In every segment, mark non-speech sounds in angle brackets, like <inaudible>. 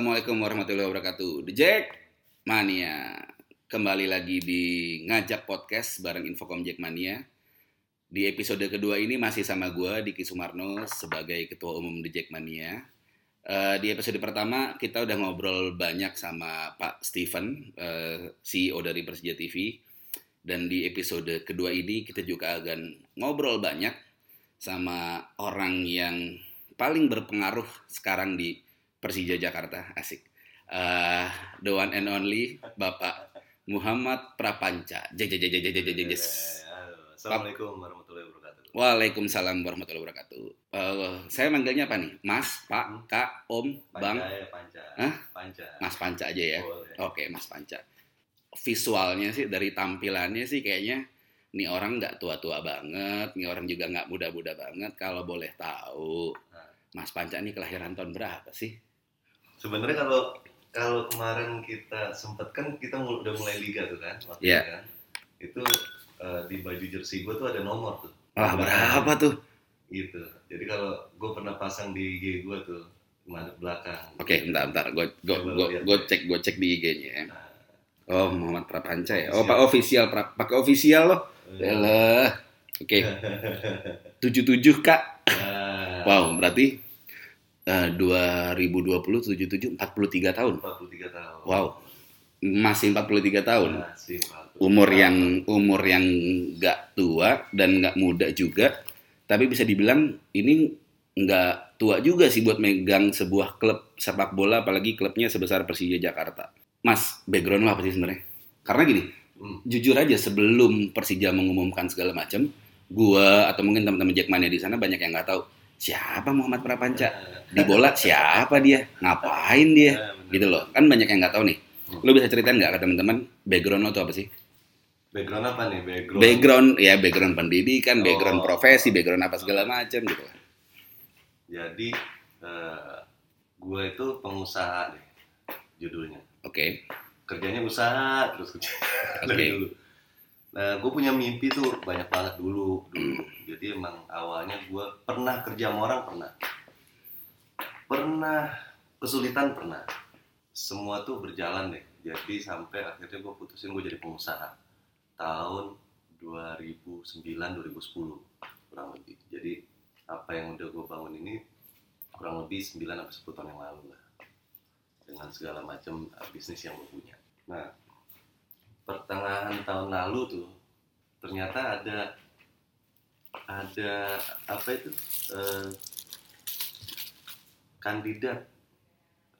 Assalamualaikum warahmatullahi wabarakatuh. The Jack Mania. Kembali lagi di Ngajak Podcast bareng Infocom Jack Mania. Di episode kedua ini masih sama gue, Diki Sumarno, sebagai Ketua Umum The Jack Mania. Eh, di episode pertama kita udah ngobrol banyak sama Pak Steven, eh, CEO dari Persija TV. Dan di episode kedua ini kita juga akan ngobrol banyak sama orang yang paling berpengaruh sekarang di Persija Jakarta, asik. Eh, the one and only Bapak Muhammad Prapanca. Halo, Assalamualaikum warahmatullahi wabarakatuh. Waalaikumsalam warahmatullahi wabarakatuh. Eh, saya manggilnya apa nih? Mas, Pak, Kak, Om, Bang, Panca ya, Panca. Hah? Panca. Mas Panca aja ya. Boleh. Oke, Mas Panca. Visualnya sih dari tampilannya sih kayaknya nih orang nggak tua-tua banget, nih orang juga nggak muda-muda banget. Kalau boleh tahu. Mas Panca ini kelahiran tahun berapa sih? Sebenarnya kalau kalau kemarin kita sempet kan kita mul- udah mulai liga tuh kan, waktu itu kan. Itu eh, di baju jersey gue tuh ada nomor tuh. Wah, berapa tuh? Gitu. Jadi kalau gue pernah pasang di IG gue tuh belakang. Oke, bentar, bentar. Gue gue cek gue cek di IG-nya ya. Nah, Oh, Muhammad Prapanca ya. Oh. Pak official, Pra- pakai official loh. Yalah. Oke. <laughs> 77 Kak. nah, Wow, berarti eh, 2020 77 43 tahun. 43 tahun. Wow. Masih 43 tahun. Masih 43 Umur tahun. yang umur yang nggak tua dan nggak muda juga, tapi bisa dibilang ini nggak tua juga sih buat megang sebuah klub sepak bola, apalagi klubnya sebesar Persija Jakarta. Mas, background lo apa sih sebenarnya? Karena gini, Hmm. jujur aja sebelum Persija mengumumkan segala macam, gua atau mungkin teman-teman Jackmania di sana banyak yang nggak tahu siapa Muhammad Prapanca di bola siapa dia ngapain dia Nah, bener. gitu loh kan banyak yang nggak tahu nih Hmm. lo bisa ceritain nggak ke teman-teman background lo tuh apa sih Background apa nih? Background. background ya background pendidikan Oh. background profesi background apa segala macam gitu Jadi eh, gue itu pengusaha deh judulnya. oke Kerjanya usaha terus kerja <laughs> Oke. dari dulu. Nah, gue punya mimpi tuh banyak banget dulu, dulu. Jadi emang awalnya gue pernah kerja sama orang pernah, pernah kesulitan pernah. Semua tuh berjalan deh. Jadi sampai akhirnya gue putusin gue jadi pengusaha tahun 2009-2010 kurang lebih. Jadi apa yang udah gue bangun ini kurang lebih 9 sampai 10 tahun yang lalu lah. Dengan segala macam uh, bisnis yang gue punya. Nah, pertengahan tahun lalu tuh ternyata ada ada apa itu eh, kandidat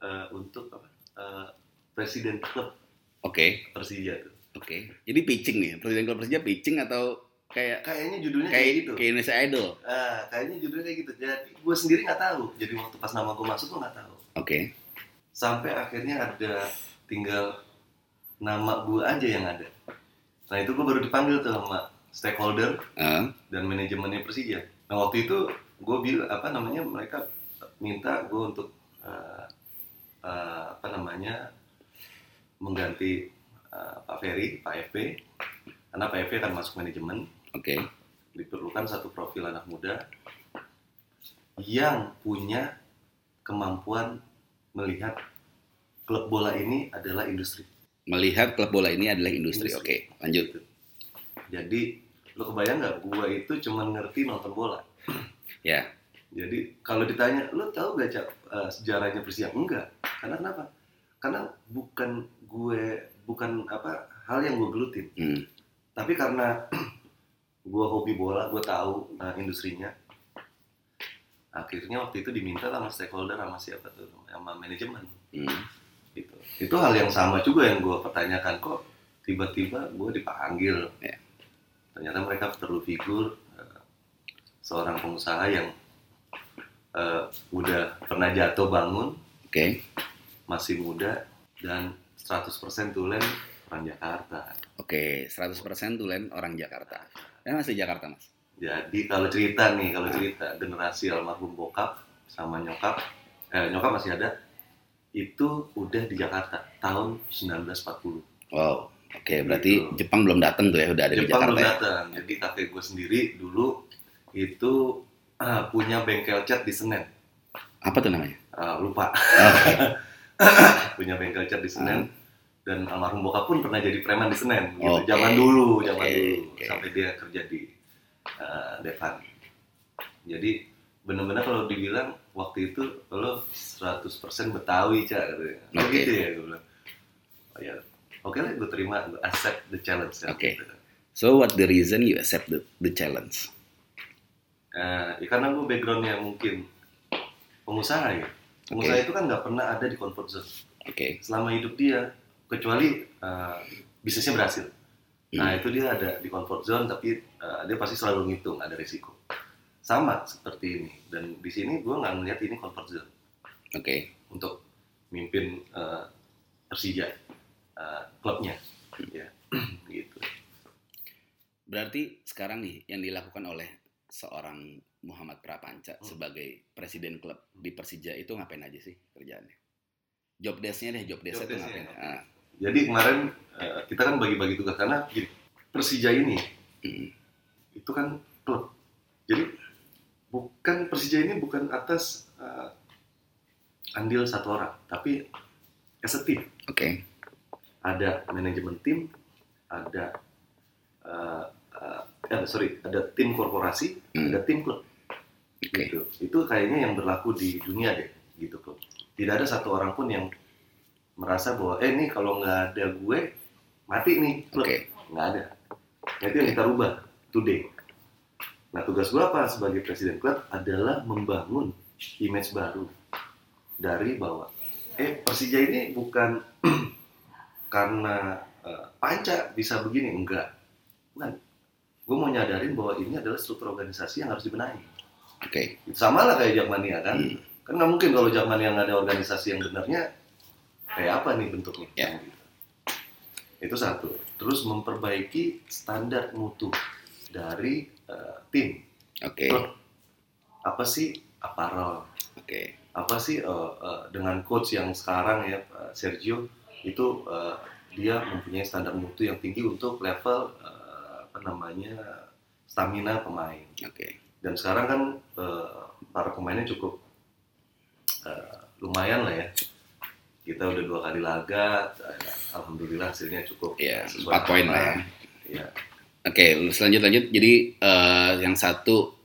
eh, untuk apa eh, presiden klub oke Persija tuh. oke jadi pitching nih presiden klub Persija pitching atau kayak Kayaknya judulnya kayak, kayak gitu. kayak Indonesia Idol Ah, kayaknya judulnya kayak gitu. Jadi gue sendiri nggak tahu. Jadi waktu pas nama gue masuk gue nggak tahu. oke Sampai akhirnya ada tinggal nama gue aja yang ada. Nah itu gue baru dipanggil tuh sama stakeholder Ah, dan manajemennya Persija. Nah waktu itu gue bilang apa namanya mereka minta gue untuk eh, eh, apa namanya mengganti eh, Pak Ferry, Pak FP, karena Pak FP akan masuk manajemen. oke Diperlukan satu profil anak muda yang punya kemampuan melihat klub bola ini adalah industri. Melihat klub bola ini adalah industri oke lanjut Jadi lo kebayang nggak gue itu cuma ngerti nonton bola. <clears throat> ya Jadi kalau ditanya, lo tahu gak Cak, eh, sejarahnya Persija? Enggak. Karena kenapa? Karena bukan gue, bukan apa hal yang gue gelutin. hmm. Tapi karena <clears throat> gue hobi bola, gue tahu eh, industrinya. Akhirnya waktu itu diminta sama stakeholder sama siapa tuh, sama manajemen. Hmm. Gitu. Itu hal yang sama juga yang gue pertanyakan kok tiba-tiba gue dipanggil. Ya. Ternyata mereka perlu figur eh, seorang pengusaha yang eh, udah pernah jatuh bangun, oke masih muda dan 100% tulen orang Jakarta. oke 100% tulen orang Jakarta dan masih Jakarta mas Jadi kalau cerita nih, kalau cerita generasi almarhum bokap sama nyokap, eh, nyokap masih ada, itu udah di Jakarta tahun 1940. wow oke berarti Gitu. Jepang belum datang tuh ya udah ada di Jepang Jakarta belum ya datang. Jadi kakek gue sendiri dulu itu ah, punya bengkel cat di Senen. apa tuh namanya Ah, lupa. Oh, <laughs> punya bengkel cat di Senen Hmm. dan almarhum bokap pun pernah jadi preman di Senen gitu. Oke. Zaman dulu, zaman Oke, dulu oke. sampai dia kerja di uh, Devan. Jadi benar-benar kalau dibilang waktu itu lo 100% Betawi, Cak katanya. Oh, Oke. gitu ya gue bilang. Oh ya, oke lah gue terima, gue accept the challenge. kan, Oke. gitu. So what the reason you accept the, the challenge? Eh, ya karena gue backgroundnya mungkin pengusaha ya. Pengusaha Oke. itu kan nggak pernah ada di comfort zone Oke. selama hidup dia, kecuali eh, bisnisnya berhasil. Nah Hmm. itu dia ada di comfort zone, tapi eh, dia pasti selalu ngitung ada risiko. Sama seperti ini. Dan di sini gue nggak melihat ini comfort zone Oke. untuk mimpin eh, Persija, eh, klubnya, ya <clears throat> gitu. Berarti sekarang nih yang dilakukan oleh seorang Muhammad Prapanca Hmm. sebagai presiden klub di Persija itu ngapain aja sih kerjaannya? Job desk-nya deh, job desk-nya Job itu ngapain? oke. Ah, Jadi kemarin eh, kita kan bagi-bagi tugas karena gini, Persija ini mm, itu kan klub. Jadi bukan Persija ini bukan atas uh, andil satu orang, tapi as a team. Oke. Ada manajemen tim, ada uh, uh, eh, sorry, ada tim korporasi, Hmm. ada tim klub. Oke. Gitu. Itu kayaknya yang berlaku di dunia deh, gitu klub. Tidak ada satu orang pun yang merasa bahwa eh nih kalau nggak ada gue mati nih klub. Oke. Nggak ada. Itu yang kita rubah today. Nah, tugas gue apa sebagai presiden klub adalah membangun image baru dari bawah. Eh, Persija ini bukan <clears throat> karena eh, panca bisa begini, enggak. Bukan. Gue mau nyadarin bahwa ini adalah struktur organisasi yang harus dibenahi. Oke. Sama lah kayak Jakmania kan. Hmm. Kan nggak mungkin kalau Jakmania nggak ada organisasi yang benarnya, kayak apa nih bentuknya? Ya. Gitu. Itu satu. Terus memperbaiki standar mutu dari eh, tim. Oke. Klub. Apa sih apparel? Oke. Apa sih eh, eh, dengan coach yang sekarang ya Sergio itu eh, dia mempunyai standar mutu yang tinggi untuk level eh, apa namanya stamina pemain Oke. dan sekarang kan eh, para pemainnya cukup eh, lumayan lah ya kita udah dua kali laga alhamdulillah hasilnya cukup Ya, sesuai empat poin lah ya. ya Oke, lanjut lanjut. Jadi eh, yang satu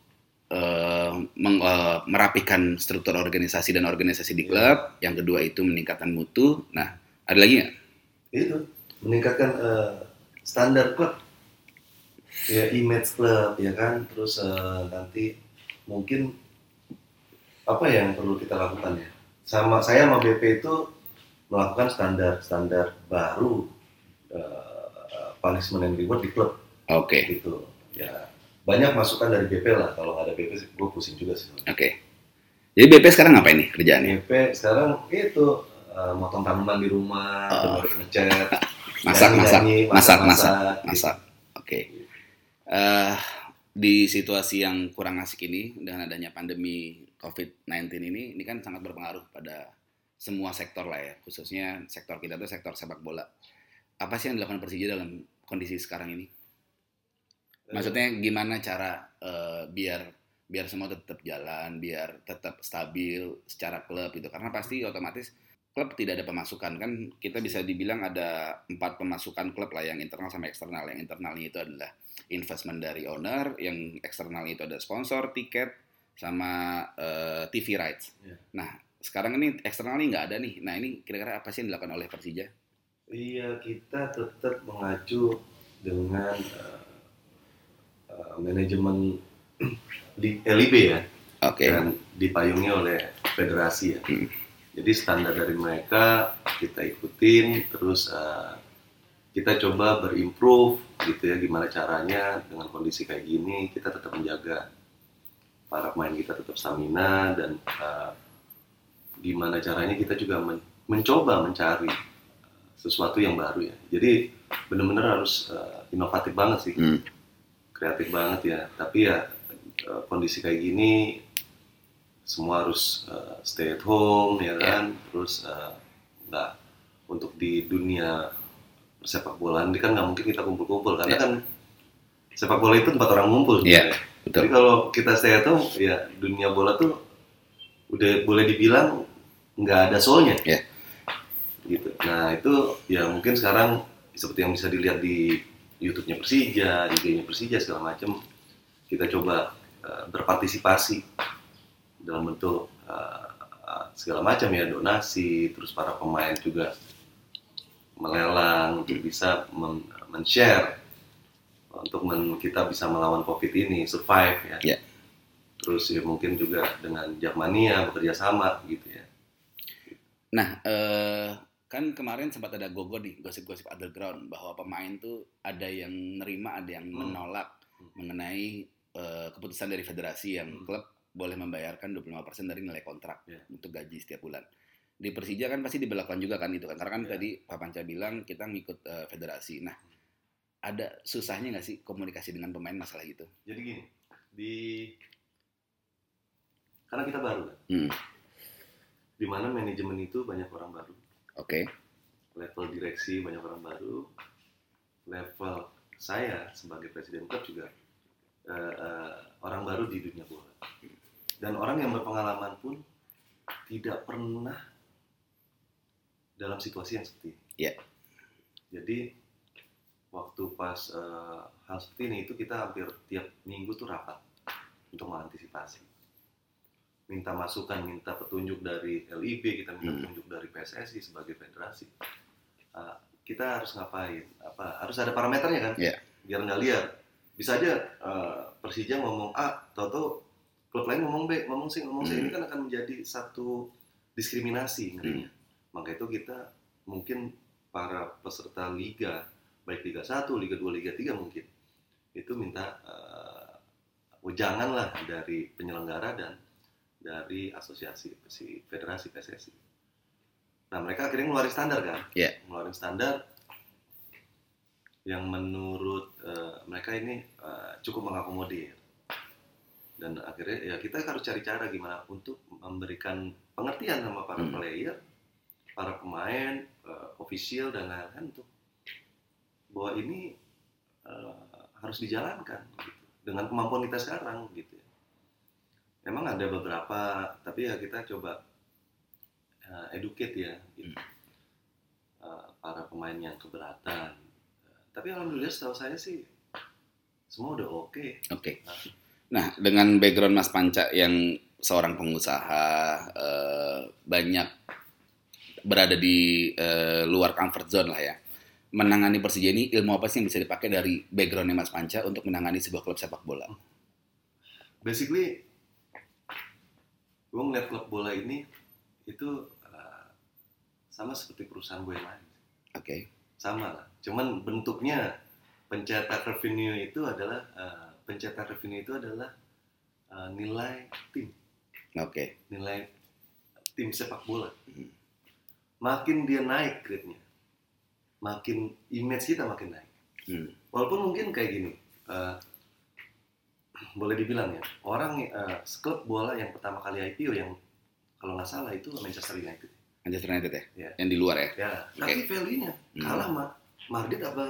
eh, meng- eh, merapikan struktur organisasi dan organisasi di Iya. klub. Yang kedua itu meningkatkan mutu. Nah, ada lagi nggak? itu meningkatkan eh, standar klub ya image klub ya kan terus eh, nanti mungkin apa yang perlu kita lakukan ya sama saya sama BP itu melakukan standar standar baru eh, punishment and reward di klub Oke, gitu ya banyak masukan dari BP lah kalau nggak ada BP gue pusing juga sih oke. Jadi BP sekarang ngapain nih kerjaannya? BP sekarang itu eh, motong tanaman di rumah Oh. ngecat <laughs> Masak, masak, masak, masak, masak-masak, masak. Oke. Eh, di situasi yang kurang asik ini dengan adanya pandemi COVID-19 ini, ini kan sangat berpengaruh pada semua sektor lah ya, khususnya sektor kita tuh sektor sepak bola. Apa sih yang dilakukan Persija dalam kondisi sekarang ini? Maksudnya gimana cara eh, biar biar semua tetap jalan, biar tetap stabil secara klub gitu. Karena pasti otomatis klub tidak ada pemasukan kan kita bisa dibilang ada empat pemasukan klub lah yang internal sama eksternal. Yang internalnya itu adalah investment dari owner, yang eksternalnya itu ada sponsor, tiket, sama eh, TV rights. Iya. Nah sekarang ini eksternalnya nggak ada nih. Nah ini kira-kira apa sih yang dilakukan oleh Persija? Iya, kita tetap mengacu dengan eh, eh, manajemen <clears throat> di LIB ya, Oke. dan dipayungi oleh federasi ya. Hmm. Jadi standar dari mereka kita ikutin, terus eh, kita coba berimprove gitu ya, gimana caranya dengan kondisi kayak gini kita tetap menjaga para pemain kita tetap stamina dan eh, gimana caranya kita juga men- mencoba mencari sesuatu yang baru ya. Jadi benar-benar harus eh, inovatif banget sih, Hmm. Kreatif banget ya. Tapi ya eh, kondisi kayak gini semua harus eh, stay at home ya kan, terus eh, nggak untuk di dunia sepak bola ini kan nggak mungkin kita kumpul-kumpul karena Ya. kan sepak bola itu tempat orang ngumpul. Iya, sebenarnya. betul. Jadi kalau kita stay at home ya dunia bola tuh udah boleh dibilang nggak ada soulnya. Ya. gitu nah itu ya mungkin sekarang seperti yang bisa dilihat di YouTube-nya Persija IG-nya Persija segala macam. Kita coba uh, berpartisipasi dalam bentuk uh, segala macam ya donasi terus para pemain juga melelang untuk bisa men-share untuk men kita bisa melawan covid ini survive ya. Yeah. terus ya mungkin juga dengan Jakmania bekerja sama gitu ya. Nah eh, kan kemarin sempat ada gogo nih gosip-gosip underground bahwa pemain tuh ada yang nerima ada yang hmm. menolak hmm. mengenai uh, keputusan dari federasi yang hmm. klub boleh membayarkan 25% dari nilai kontrak yeah. untuk gaji setiap bulan. Di Persija kan pasti diberlakukan juga kan itu kan. Karena kan yeah. tadi Pak Panca bilang kita ngikut uh, federasi. Nah, ada susahnya nggak sih komunikasi dengan pemain masalah itu? Jadi gini, di karena kita baru kan. Hmm. Di mana manajemen itu banyak orang baru. Oke. Okay. Level direksi banyak orang baru. Level saya sebagai presiden klub juga uh, uh, orang baru di dunia bola dan orang yang berpengalaman pun tidak pernah dalam situasi yang seperti ini. Yeah. Jadi waktu pas uh, hal seperti ini itu kita hampir tiap minggu tuh rapat untuk mengantisipasi. Minta masukan, minta petunjuk dari LIB, kita minta hmm. petunjuk dari PSSI sebagai federasi. Uh, kita harus ngapain? Apa harus ada parameternya kan? Yeah. Biar nggak liar. Bisa aja uh, Persija ngomong A, toto klub lain ngomong B, ngomong C, ngomong C, hmm. ini kan akan menjadi satu diskriminasi. Hmm. Maka itu kita mungkin para peserta liga, baik Liga 1, Liga 2, Liga 3 mungkin, itu minta uh, janganlah dari penyelenggara dan dari asosiasi si federasi PSSI. Nah mereka akhirnya ngeluarin standar kan, yeah. ngeluarin standar yang menurut uh, mereka ini uh, cukup mengakomodir dan akhirnya ya kita harus cari cara gimana untuk memberikan pengertian sama para hmm. player, para pemain, uh, official dan lain-lain untuk bahwa ini uh, harus dijalankan gitu, dengan kemampuan kita sekarang gitu. Memang ada beberapa, tapi ya kita coba uh, educate ya gitu. uh, para pemain yang keberatan. Uh, tapi alhamdulillah setahu saya sih semua udah oke. Okay. Oke. Okay. Nah, dengan background Mas Panca yang seorang pengusaha eh, banyak berada di eh, luar comfort zone lah ya. Menangani Persija ini ilmu apa sih yang bisa dipakai dari backgroundnya Mas Panca untuk menangani sebuah klub sepak bola? Basically, gue ngeliat klub bola ini itu uh, sama seperti perusahaan gue yang lain. Oke. Okay. Sama lah. Cuman bentuknya pencetak revenue itu adalah uh, pencetak revenue itu adalah uh, nilai tim. Oke. Okay. Nilai tim sepak bola. Hmm. Makin dia naik grade-nya, makin image kita makin naik. Hmm. Walaupun mungkin kayak gini, uh, boleh dibilang ya, orang uh, klub bola yang pertama kali IPO yang kalau nggak salah itu Manchester United. Manchester United ya? ya. Yang di luar ya? Ya, okay. tapi value-nya hmm. kalah sama Madrid apa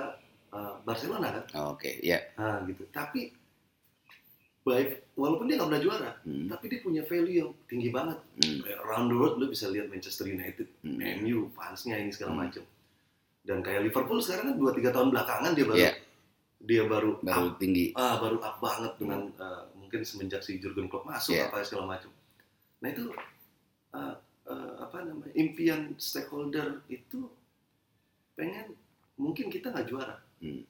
uh, Barcelona kan? Oke, okay. ya. Yeah. Nah, gitu. Tapi baik walaupun dia nggak pernah juara hmm. tapi dia punya value yang tinggi banget hmm. around the world lu bisa lihat Manchester United hmm. MU fansnya ini segala hmm. macam dan kayak Liverpool sekarang kan dua tiga tahun belakangan dia baru yeah. Dia baru baru up, tinggi ah baru up banget dengan uh, mungkin semenjak si Jurgen Klopp masuk yeah. apa segala macam nah itu uh, uh, apa namanya impian stakeholder itu pengen mungkin kita nggak juara hmm.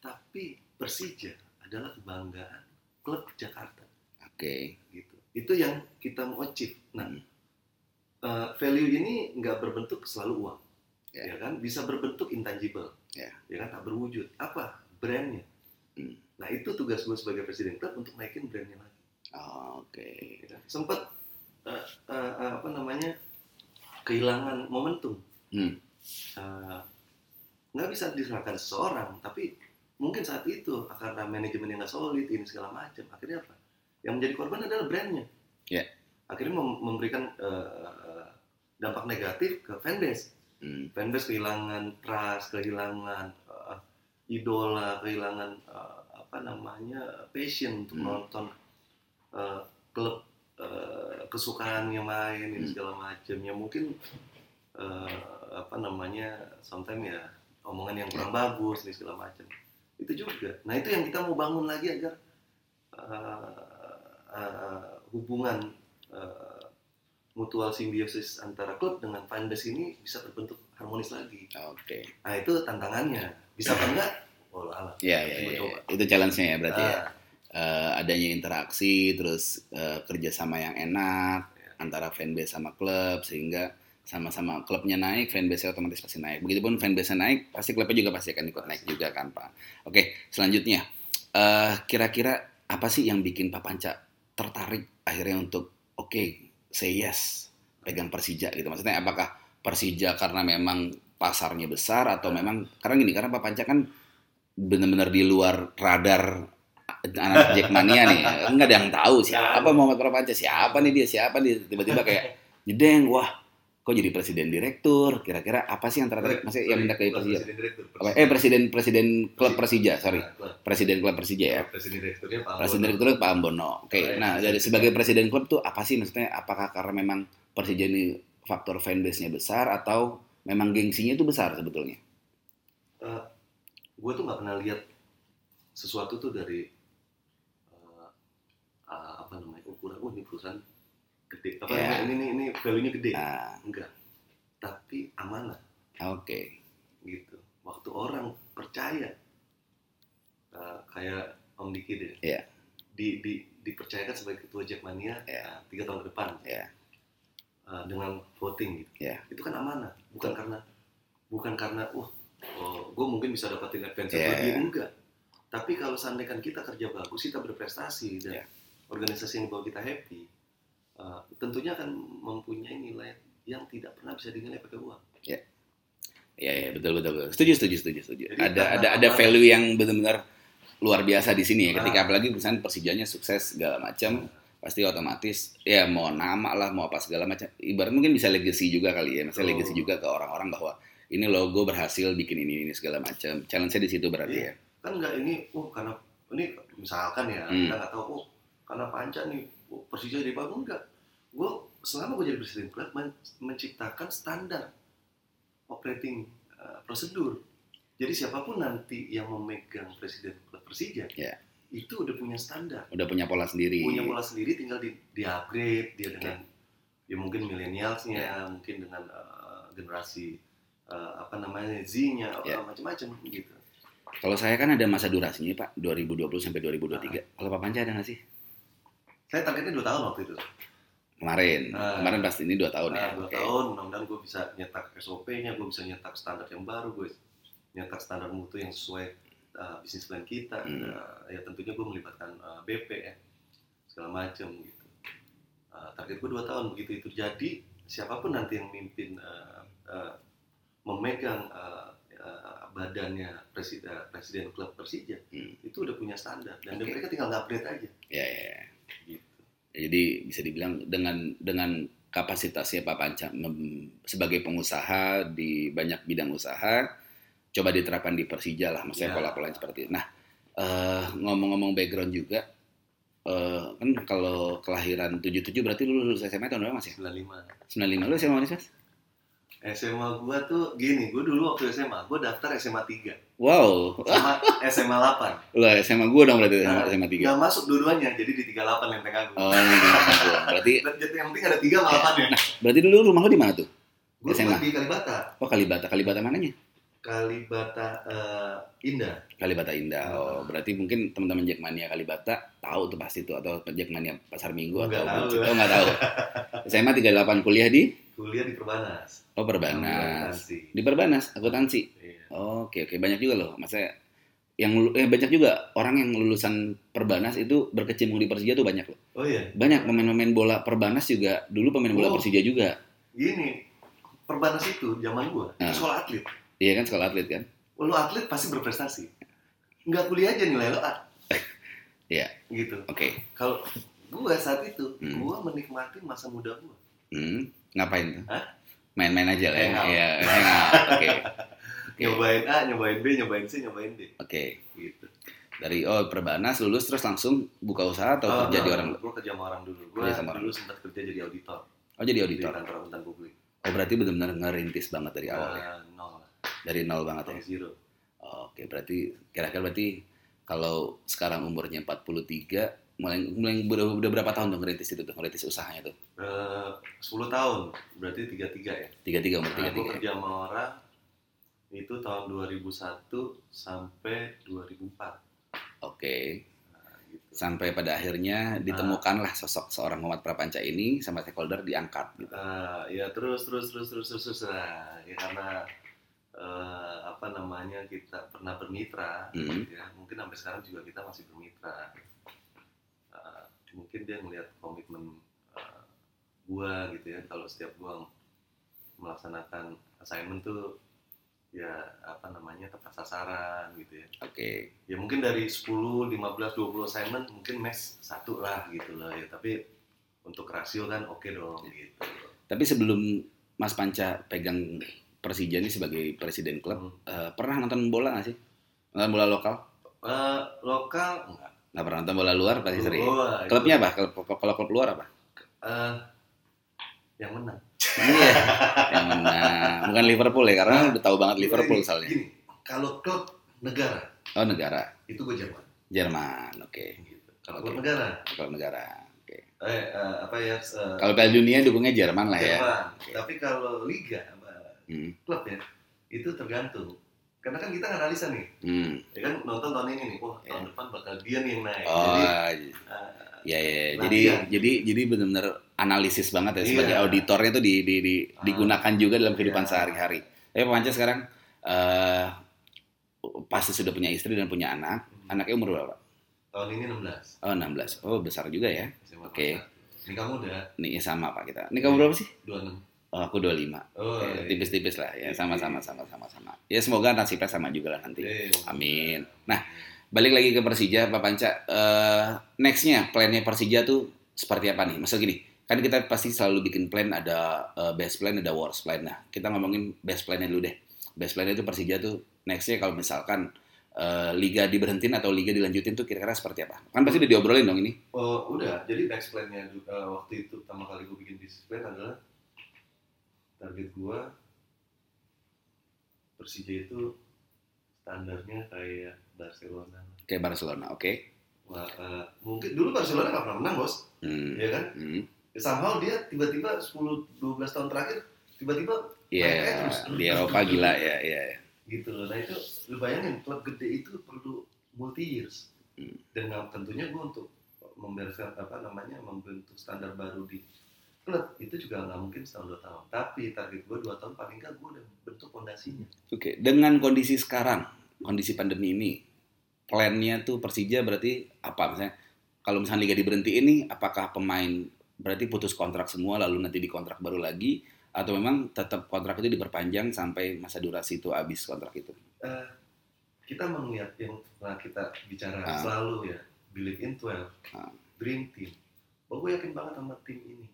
tapi Persija adalah kebanggaan klub Jakarta. Oke. Okay. Gitu. Itu yang kita mau achieve. Nah, hmm. uh, value ini nggak berbentuk selalu uang, yeah. ya kan? Bisa berbentuk intangible, yeah. ya kan? Tak berwujud. Apa? Brandnya. Hmm. Nah itu tugas gue sebagai presiden klub untuk naikin brandnya lagi. Oh, Oke. Okay. Ya? Sempat uh, uh, uh, apa namanya kehilangan momentum. Hmm. Uh, nggak bisa diserahkan seseorang, tapi mungkin saat itu karena manajemen yang nggak solid ini segala macam akhirnya apa yang menjadi korban adalah brandnya yeah. akhirnya mem memberikan uh, dampak negatif ke fanbase hmm. fanbase kehilangan trust kehilangan idola kehilangan uh, apa namanya passion untuk hmm. nonton uh, klub uh, kesukaannya main hmm. segala macam ya mungkin eh, apa namanya sometimes ya omongan yang kurang bagus nih segala macam itu juga nah itu yang kita mau bangun lagi agar eh, eh, hubungan eh, mutual simbiosis antara klub dengan fanbase ini bisa terbentuk harmonis lagi Oke. nah itu tantangannya bisa apa enggak oh alah Ya, ya, Coba ya. coba. Itu challenge-nya ya berarti ya. Ah, Eh, adanya interaksi, terus eh, kerjasama yang enak Ya. antara fanbase sama klub sehingga sama-sama klubnya naik, fanbase otomatis pasti naik. Begitupun fanbase naik, pasti klubnya juga pasti akan ikut naik juga kan Pak. Oke, selanjutnya eh, kira-kira apa sih yang bikin Pak Panca tertarik akhirnya untuk oke say yes pegang Persija gitu? Maksudnya apakah Persija karena memang pasarnya besar atau memang karena gini karena Pak Panca kan benar-benar di luar radar anak <laughs> Jackmania nih. Nggak ada yang tahu siapa Muhammad Prapanca siapa nih dia siapa nih? Tiba-tiba kayak <laughs> jedeng wah kok jadi presiden direktur? Kira-kira apa sih yang tertarik? Masih yang pindah ke Persija? presiden direktur, eh presiden presiden klub Persija sorry. klub. presiden klub Persija ya. Presiden direkturnya Pak presiden Ambono. direktur Pak Ambono oke Keren. nah dari sebagai presiden klub tuh apa sih maksudnya? Apakah karena memang Persija ini faktor fanbase-nya besar atau memang gengsinya itu besar sebetulnya? Gue tuh nggak pernah lihat sesuatu tuh dari eh, ah, apa namanya ukuran oh ini perusahaan gede apa namanya, ini ini ini value-nya gede nah enggak tapi amanah oke gitu waktu orang percaya eh, kayak Om Diki deh Iya. di, di dipercayakan sebagai ketua Jackmania Iya. eh, tiga tahun ke depan Iya. eh, dengan voting gitu Iya. itu kan amanah bukan Betul. karena bukan karena wah oh, gue mungkin bisa dapetin advance Iya, lebih iya. enggak tapi kalau seandainya kita kerja bagus kita berprestasi dan Iya. organisasi yang bawa kita happy eh, tentunya akan mempunyai nilai yang tidak pernah bisa dinilai pakai uang Iya, iya, betul, betul, betul. Setuju, setuju, setuju, setuju. Jadi, ada, ada, ada value yang benar-benar luar biasa di sini ya. Ketika Ah. apalagi misalnya Persijanya sukses segala macam, pasti otomatis ya mau nama lah, mau apa segala macam. Ibarat mungkin bisa legacy juga kali ya. Maksudnya Betul. legacy juga ke orang-orang bahwa ini logo berhasil bikin ini ini segala macam. Challenge-nya di situ berarti Iya. ya. kan nggak ini oh karena ini misalkan ya Hmm. kita nggak tahu oh karena panca nih oh, Persija jadi bagus enggak gue selama gue jadi presiden klub men- menciptakan standar operating uh, prosedur jadi siapa pun nanti yang memegang presiden klub Persija Iya. itu udah punya standar Udah punya pola sendiri. punya pola sendiri tinggal di, di upgrade dia dengan ya mungkin milenialsnya mungkin dengan uh, generasi uh, apa namanya Z-nya Ya. macam-macam gitu Kalau saya kan ada masa durasinya Pak, 2020 sampai 2023. Kalau Pak Panca ada nggak sih? Saya targetnya dua tahun waktu itu Kemarin, Ah. kemarin pasti ini dua tahun ya. Nah, dua Oke. tahun, mudah-mudahan gue bisa nyetak SOP-nya, gue bisa nyetak standar yang baru, gue nyetak standar mutu yang sesuai uh, bisnis plan kita. Hmm. Uh, ya tentunya gue melibatkan uh, BP ya, segala macam gitu. Uh, target gue dua tahun begitu itu jadi siapa pun nanti yang mimpin uh, uh, memegang uh, uh, badannya presiden presiden klub Persija Hmm. itu udah punya standar dan Oke. mereka tinggal upgrade aja Ya, ya, ya. Gitu. Jadi bisa dibilang dengan dengan kapasitasnya Pak Panca sebagai pengusaha di banyak bidang usaha, coba diterapkan di Persija lah, maksudnya Ya. pola-pola seperti itu. Nah, eh, ngomong-ngomong background juga, eh, kan kalau kelahiran 77 berarti lu lulus SMA tahun berapa mas ya? 95 95 lu SMA mana sih mas? SMA gua tuh gini, gua dulu waktu SMA, gua daftar SMA 3 Wow, sama SMA 8 lu SMA gua dong berarti SMA, Nah, SMA 3. Nggak masuk dua-duanya, jadi di 38 Lenteng Agung Oh, ini gua. <laughs> berarti yang penting ada 3 sama 8 ya berarti dulu rumah lu di mana tuh? Gua SMA. di Kalibata Oh, Kalibata. Kalibata mananya? Kalibata eh, Indah Kalibata Indah. Ah. Oh, berarti mungkin teman-teman Jackmania Kalibata tahu tuh pasti tuh atau Jackmania Pasar Minggu Nggak atau tahu. Oh, nggak tahu. <laughs> SMA 38 kuliah di Kuliah di Perbanas Oh, Perbanas. Di Perbanas, akuntansi. Iya. Oke, oke, banyak juga loh. Maksudnya yang eh, banyak juga orang yang lulusan Perbanas itu berkecimpung di Persija tuh banyak loh. Oh iya, Banyak pemain-pemain bola Perbanas juga dulu pemain bola Oh. Persija juga. gini Perbanas itu zaman gua, Ah. itu sekolah atlet Iya kan sekolah atlet kan? Lu atlet pasti berprestasi Nggak kuliah aja nilai lo A <laughs> Iya. Gitu Oke. Kalau gua saat itu, Hmm. gua menikmati masa muda gua Hmm, ngapain tuh? Main-main aja lah ya. Hangout. Iya, hangout. Oke. <laughs> Nyobain A, nyobain B, nyobain C, nyobain D Oke. Gitu Dari oh Perbanas lulus terus langsung buka usaha atau kerja di orang? Gue kerja sama orang dulu. Gue dulu sempat kerja jadi auditor Oh jadi di auditor. kantor akuntan publik. Oh berarti benar-benar ngerintis banget dari awal ya? Eh, nol Dari nol banget ya? nol zero Oke, berarti kira-kira berarti kalau sekarang umurnya 43, mulai, mulai udah, udah berapa tahun tuh ngerintis itu tuh, ngerintis usahanya tuh? Eh, 10 tahun berarti tiga tiga ya umur nah, gue tiga-tiga. ya? kerja sama orang itu tahun 2001 sampai 2004 Oke, nah, gitu. sampai pada akhirnya ditemukanlah sosok seorang Muhammad Prapanca ini sama stakeholder diangkat gitu. Ah, ya terus terus terus terus terus terus nah, ya karena eh, apa namanya kita pernah bermitra Hmm. ya mungkin sampai sekarang juga kita masih bermitra mungkin dia melihat komitmen eh, gua gitu ya kalau setiap gua melaksanakan assignment tuh ya apa namanya tepat sasaran gitu ya Oke, ya mungkin dari 10, 15, 20 assignment mungkin match satu lah gitu loh ya tapi untuk rasio kan oke dong gitu tapi sebelum Mas Panca pegang Persija ini sebagai presiden klub, Hmm. eh, pernah nonton bola nggak sih? Nonton bola lokal? Eh, lokal enggak Nggak pernah nonton bola luar pasti sering. Itu, Klubnya apa? Kalau klub luar apa? eh, yang menang Iya, yang menang. Bukan Liverpool ya, karena udah tahu banget Liverpool Gini, soalnya. gini, kalau klub negara Oh negara, itu gue Jerman Jerman, oke. gitu. kalau klub negara Kalau negara, oke. eh, eh, apa ya eh, Kalau Piala Dunia dukungnya Jerman lah ya. Jerman tapi kalau liga apa, Hmm, klub ya itu tergantung karena kan kita analisa nih hmm. ya kan nonton tahun ini nih wah Ya. tahun depan bakal dia nih yang naik Oh, jadi iya. eh, Ya, ya. Latihan. jadi jadi jadi benar-benar analisis banget ya sebagai Iya. auditornya tuh di, di, di- Ah. digunakan juga dalam kehidupan Iya. sehari-hari. Tapi Pak Panca sekarang eh pasti sudah punya istri dan punya anak. Anaknya umur berapa? tahun ini 16 Oh 16. Oh besar juga ya. Oke. ini kamu udah Nih sama Pak kita. Ini kamu berapa sih? 26 Oh aku 25. oh Ya, iya. tipis-tipis lah ya sama-sama sama-sama sama. Ya semoga nasibnya sama juga lah nanti. Eh, Amin. Nah, balik lagi ke Persija Pak Panca eh nextnya plannya Persija tuh seperti apa nih Maksud gini kan kita pasti selalu bikin plan ada eh, best plan ada worst plan nah kita ngomongin best plannya dulu deh best plannya itu Persija tuh nextnya kalau misalkan eh, liga diberhentiin atau liga dilanjutin tuh kira-kira seperti apa kan pasti udah diobrolin dong ini Oh, udah. Jadi next plan-nya uh, waktu itu pertama kali gue bikin business plan adalah target gue Persija itu standarnya kayak Barcelona. kayak Barcelona oke Wah, uh, mungkin dulu Barcelona nggak pernah menang, bos. hmm. Ya kan? Hmm. Somehow dia tiba-tiba 10-12 tahun terakhir tiba-tiba aja terus. di Eropa gila ya, ya. ya. gitu loh. Nah itu lu bayangin klub gede itu perlu multi years. Hmm. Dan tentunya gue untuk membereskan apa namanya membentuk standar baru di klub itu juga nggak mungkin setahun dua tahun. Tapi target gue dua tahun paling nggak gue udah bentuk fondasinya. Oke, dengan kondisi sekarang, kondisi pandemi ini, plannya tuh Persija berarti apa misalnya? Kalau misalnya liga diberhenti ini, apakah pemain berarti putus kontrak semua lalu nanti dikontrak baru lagi, atau memang tetap kontrak itu diperpanjang sampai masa durasi itu habis kontrak itu? Eh, kita melihat yang pernah kita bicara Ah. selalu ya, believe in 12, Ah. dream team. Bahwa gue yakin banget sama tim ini.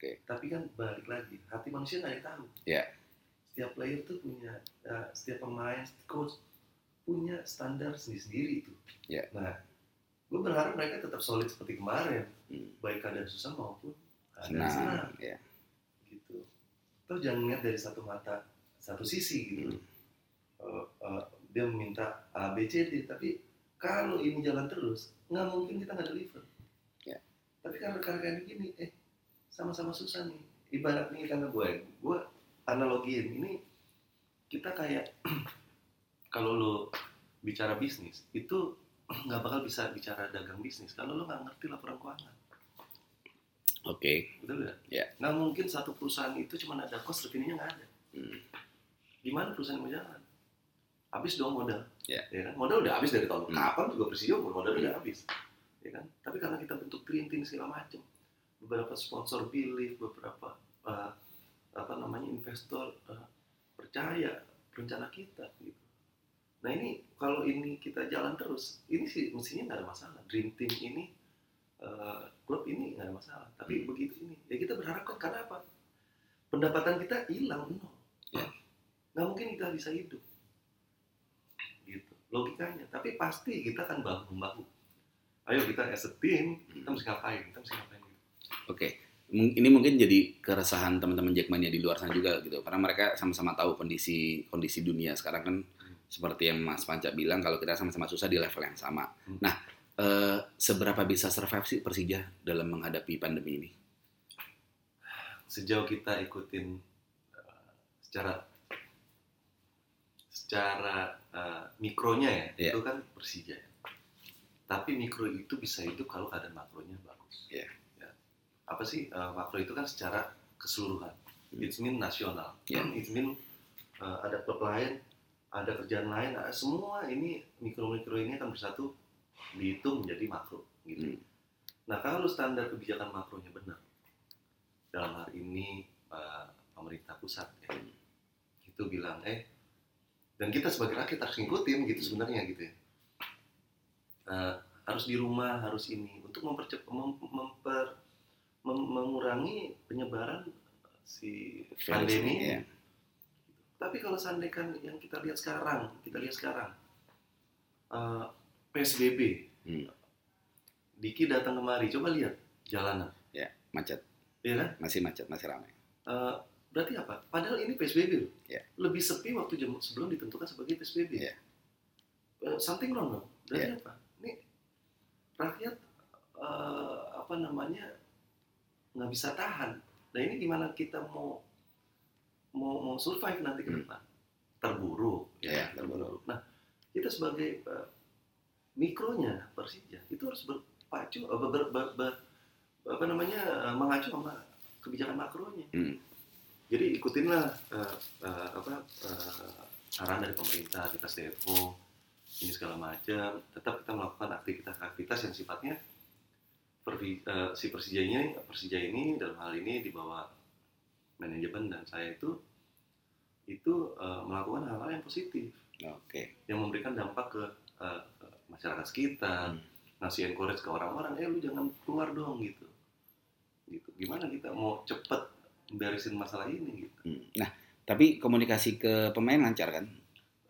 Oke, Tapi kan balik lagi, hati manusia nggak ada yang tahu. Ya. Setiap player tuh punya, eh, setiap pemain, coach punya standar sendiri-sendiri itu. Ya. Nah, gue berharap mereka tetap solid seperti kemarin, Hmm. baik keadaan susah maupun keadaan senang. senang, ya. Gitu. Terus jangan lihat dari satu mata, satu sisi gitu. Hmm. Eh, eh, dia meminta A, B, C, D, tapi kalau ini jalan terus, nggak mungkin kita nggak deliver. Ya. Tapi karena karena kayak gini, eh sama-sama susah nih. Ibarat nih karena gue, gue analogiin ini kita kayak <clears throat> kalau lo bicara bisnis itu <clears throat> nggak bakal bisa bicara dagang bisnis kalau lo nggak ngerti laporan keuangan Oke, betul nggak? Ya. Nggak mungkin satu perusahaan itu cuma ada cost revenue-nya nggak ada. Hmm. Gimana perusahaan mau jalan? Habis dong modal. Ya. kan? Modal udah habis dari tahun Hmm. kapan juga Persija modal udah habis. Ya kan? Tapi karena kita bentuk team segala macam, beberapa sponsor believe, beberapa uh, apa namanya investor uh, percaya rencana kita gitu. Nah ini kalau ini kita jalan terus, ini sih mestinya nggak ada masalah. Dream team ini uh, klub ini nggak ada masalah. Tapi begitu ini, ya kita berharap kan karena apa? Pendapatan kita hilang nol. Ya. Nggak mungkin kita bisa hidup. Gitu. Logikanya. Tapi pasti kita akan bahu membahu. Ayo kita as a team, kita mesti ngapain? Kita mesti ngapain? Oke. Mung- ini mungkin jadi keresahan teman-teman Jackmania di luar sana juga gitu karena mereka sama-sama tahu kondisi kondisi dunia sekarang kan seperti yang Mas Panca bilang kalau kita sama-sama susah di level yang sama. Hmm. Nah, eh, seberapa bisa survive sih Persija dalam menghadapi pandemi ini? sejauh kita ikutin uh, secara secara uh, mikronya ya Iya. itu kan Persija tapi mikro itu bisa hidup kalau keadaan makronya bagus Iya. Ya. apa sih uh, makro itu kan secara keseluruhan Hmm. it mean nasional <clears throat> Iya. it mean uh, ada klub lain ada kerjaan lain uh, semua ini mikro mikro ini akan bersatu dihitung menjadi makro gitu Hmm. Nah, kalau standar kebijakan makronya benar, dalam hal ini eh, pemerintah pusat ya, itu bilang, eh, dan kita sebagai rakyat harus ngikutin gitu sebenarnya gitu ya. Eh, harus di rumah, harus ini untuk mempercepat, mem- memper, mem- mengurangi penyebaran si pandemi. Iya. Tapi kalau seandainya kan yang kita lihat sekarang, kita lihat sekarang, eh, PSBB, Hmm. Diki datang kemari, coba lihat jalanan, macet, ya kan? masih macet, masih ramai. Eh, berarti apa? Padahal ini PSBB loh. Ya. Lebih sepi waktu jam sebelum ditentukan sebagai PSBB. Ya. Eh, something wrong dong. Berarti apa? Ini rakyat eh, apa namanya nggak bisa tahan. Nah ini gimana kita mau mau mau survive nanti ke Hmm. depan? Terburuk. Ya, terburuk. Nah kita sebagai eh, mikronya Persija itu harus berpacu eh, ber, ber- ber- apa namanya eh, mengacu sama kebijakan makronya. Hmm. Jadi ikutinlah eh, eh, apa eh, arahan dari pemerintah kita stay at home ini segala macam. Tetap kita melakukan aktivitas-aktivitas yang sifatnya pervi- eh, si Persija ini Persija ini dalam hal ini di bawah manajemen dan saya itu itu eh, melakukan hal-hal yang positif Oke. yang memberikan dampak ke, ke masyarakat sekitar, Hmm. ngasih encourage ke orang-orang, eh lu jangan keluar dong gitu. Gitu. Gimana kita mau cepet beresin masalah ini gitu. Hmm. Nah, tapi komunikasi ke pemain lancar kan?